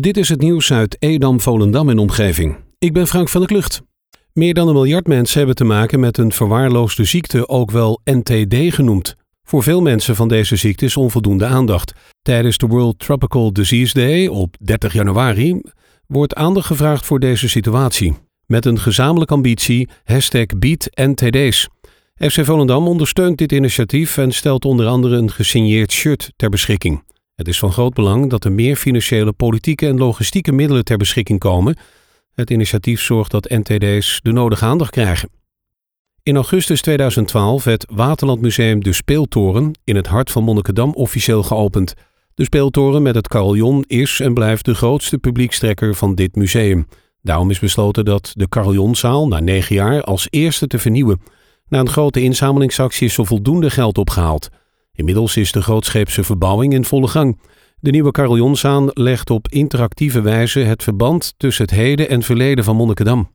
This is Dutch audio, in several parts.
Dit is het nieuws uit Edam, Volendam en omgeving. Ik ben Frank van der Klucht. Meer dan een miljard mensen hebben te maken met een verwaarloosde ziekte, ook wel NTD genoemd. Voor veel mensen van deze ziekte is onvoldoende aandacht. Tijdens de World Tropical Disease Day op 30 januari wordt aandacht gevraagd voor deze situatie. Met een gezamenlijke ambitie, hashtag NTD's. FC Volendam ondersteunt dit initiatief en stelt onder andere een gesigneerd shirt ter beschikking. Het is van groot belang dat er meer financiële, politieke en logistieke middelen ter beschikking komen. Het initiatief zorgt dat NTD's de nodige aandacht krijgen. In augustus 2012 werd Waterlandmuseum De Speeltoren in het hart van Monnikendam officieel geopend. De Speeltoren met het carillon is en blijft de grootste publiekstrekker van dit museum. Daarom is besloten dat de carillonzaal na negen jaar als eerste te vernieuwen. Na een grote inzamelingsactie is er voldoende geld opgehaald. Inmiddels is de grootscheepse verbouwing in volle gang. De nieuwe carillonzaan legt op interactieve wijze het verband tussen het heden en verleden van Monnikendam.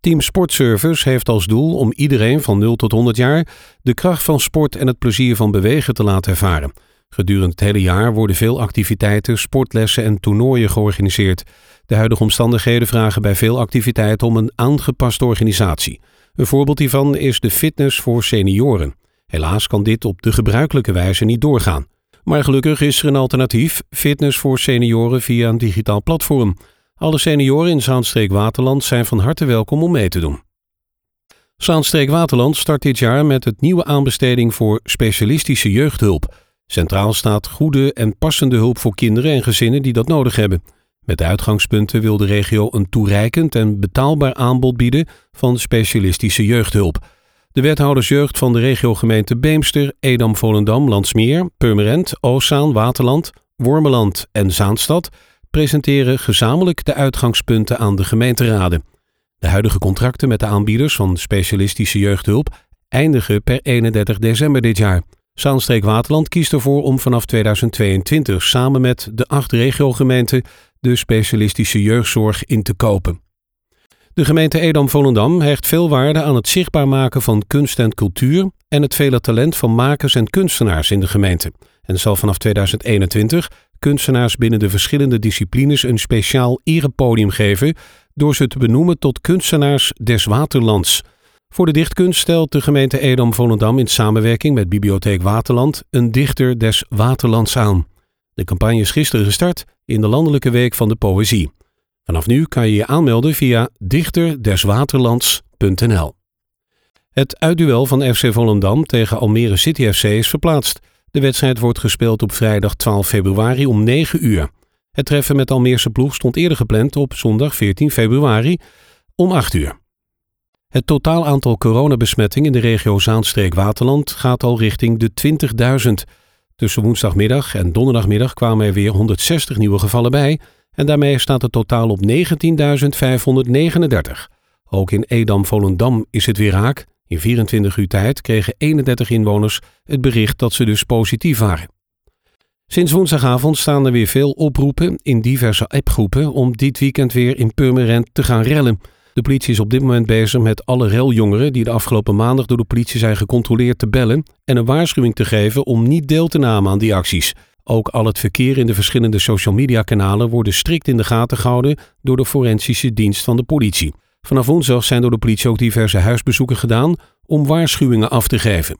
Team Sportservice heeft als doel om iedereen van 0 tot 100 jaar de kracht van sport en het plezier van bewegen te laten ervaren. Gedurende het hele jaar worden veel activiteiten, sportlessen en toernooien georganiseerd. De huidige omstandigheden vragen bij veel activiteiten om een aangepaste organisatie. Een voorbeeld hiervan is de fitness voor senioren. Helaas kan dit op de gebruikelijke wijze niet doorgaan. Maar gelukkig is er een alternatief: fitness voor senioren via een digitaal platform. Alle senioren in Zaanstreek Waterland zijn van harte welkom om mee te doen. Zaanstreek Waterland start dit jaar met het nieuwe aanbesteding voor specialistische jeugdhulp. Centraal staat goede en passende hulp voor kinderen en gezinnen die dat nodig hebben. Met uitgangspunten wil de regio een toereikend en betaalbaar aanbod bieden van specialistische jeugdhulp. De wethouders jeugd van de regiogemeente Beemster, Edam-Volendam, Landsmeer, Purmerend, Oostzaan, Waterland, Wormeland en Zaanstad presenteren gezamenlijk de uitgangspunten aan de gemeenteraden. De huidige contracten met de aanbieders van specialistische jeugdhulp eindigen per 31 december dit jaar. Zaanstreek Waterland kiest ervoor om vanaf 2022 samen met de acht regiogemeenten de specialistische jeugdzorg in te kopen. De gemeente Edam-Volendam hecht veel waarde aan het zichtbaar maken van kunst en cultuur en het vele talent van makers en kunstenaars in de gemeente. En zal vanaf 2021 kunstenaars binnen de verschillende disciplines een speciaal erepodium geven door ze te benoemen tot kunstenaars des Waterlands. Voor de dichtkunst stelt de gemeente Edam-Volendam in samenwerking met Bibliotheek Waterland een dichter des Waterlands aan. De campagne is gisteren gestart in de Landelijke Week van de Poëzie. Vanaf nu kan je je aanmelden via dichterdeswaterlands.nl. Het uitduel van FC Volendam tegen Almere City FC is verplaatst. De wedstrijd wordt gespeeld op vrijdag 12 februari om 9 uur. Het treffen met Almeerse ploeg stond eerder gepland op zondag 14 februari om 8 uur. Het totaal aantal coronabesmettingen in de regio Zaanstreek-Waterland gaat al richting de 20.000. Tussen woensdagmiddag en donderdagmiddag kwamen er weer 160 nieuwe gevallen bij en daarmee staat het totaal op 19.539. Ook in Edam-Volendam is het weer raak. In 24 uur tijd kregen 31 inwoners het bericht dat ze dus positief waren. Sinds woensdagavond staan er weer veel oproepen in diverse appgroepen om dit weekend weer in Purmerend te gaan rellen. De politie is op dit moment bezig met alle reljongeren die de afgelopen maandag door de politie zijn gecontroleerd te bellen en een waarschuwing te geven om niet deel te nemen aan die acties. Ook al het verkeer in de verschillende social media kanalen worden strikt in de gaten gehouden door de forensische dienst van de politie. Vanaf woensdag zijn door de politie ook diverse huisbezoeken gedaan om waarschuwingen af te geven.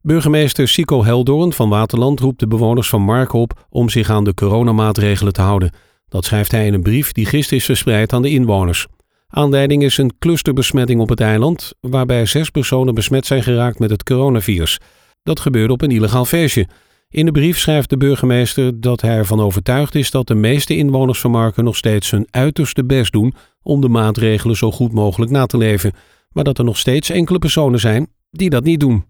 Burgemeester Sico Heldoorn van Waterland roept de bewoners van Mark op om zich aan de coronamaatregelen te houden. Dat schrijft hij in een brief die gisteren is verspreid aan de inwoners. Aanleiding is een clusterbesmetting op het eiland, waarbij zes personen besmet zijn geraakt met het coronavirus. Dat gebeurde op een illegaal feestje. In de brief schrijft de burgemeester dat hij ervan overtuigd is dat de meeste inwoners van Marken nog steeds hun uiterste best doen om de maatregelen zo goed mogelijk na te leven, maar dat er nog steeds enkele personen zijn die dat niet doen.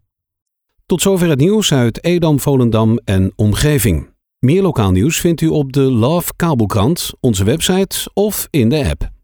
Tot zover het nieuws uit Edam, Volendam en omgeving. Meer lokaal nieuws vindt u op de Love Kabelkrant, onze website of in de app.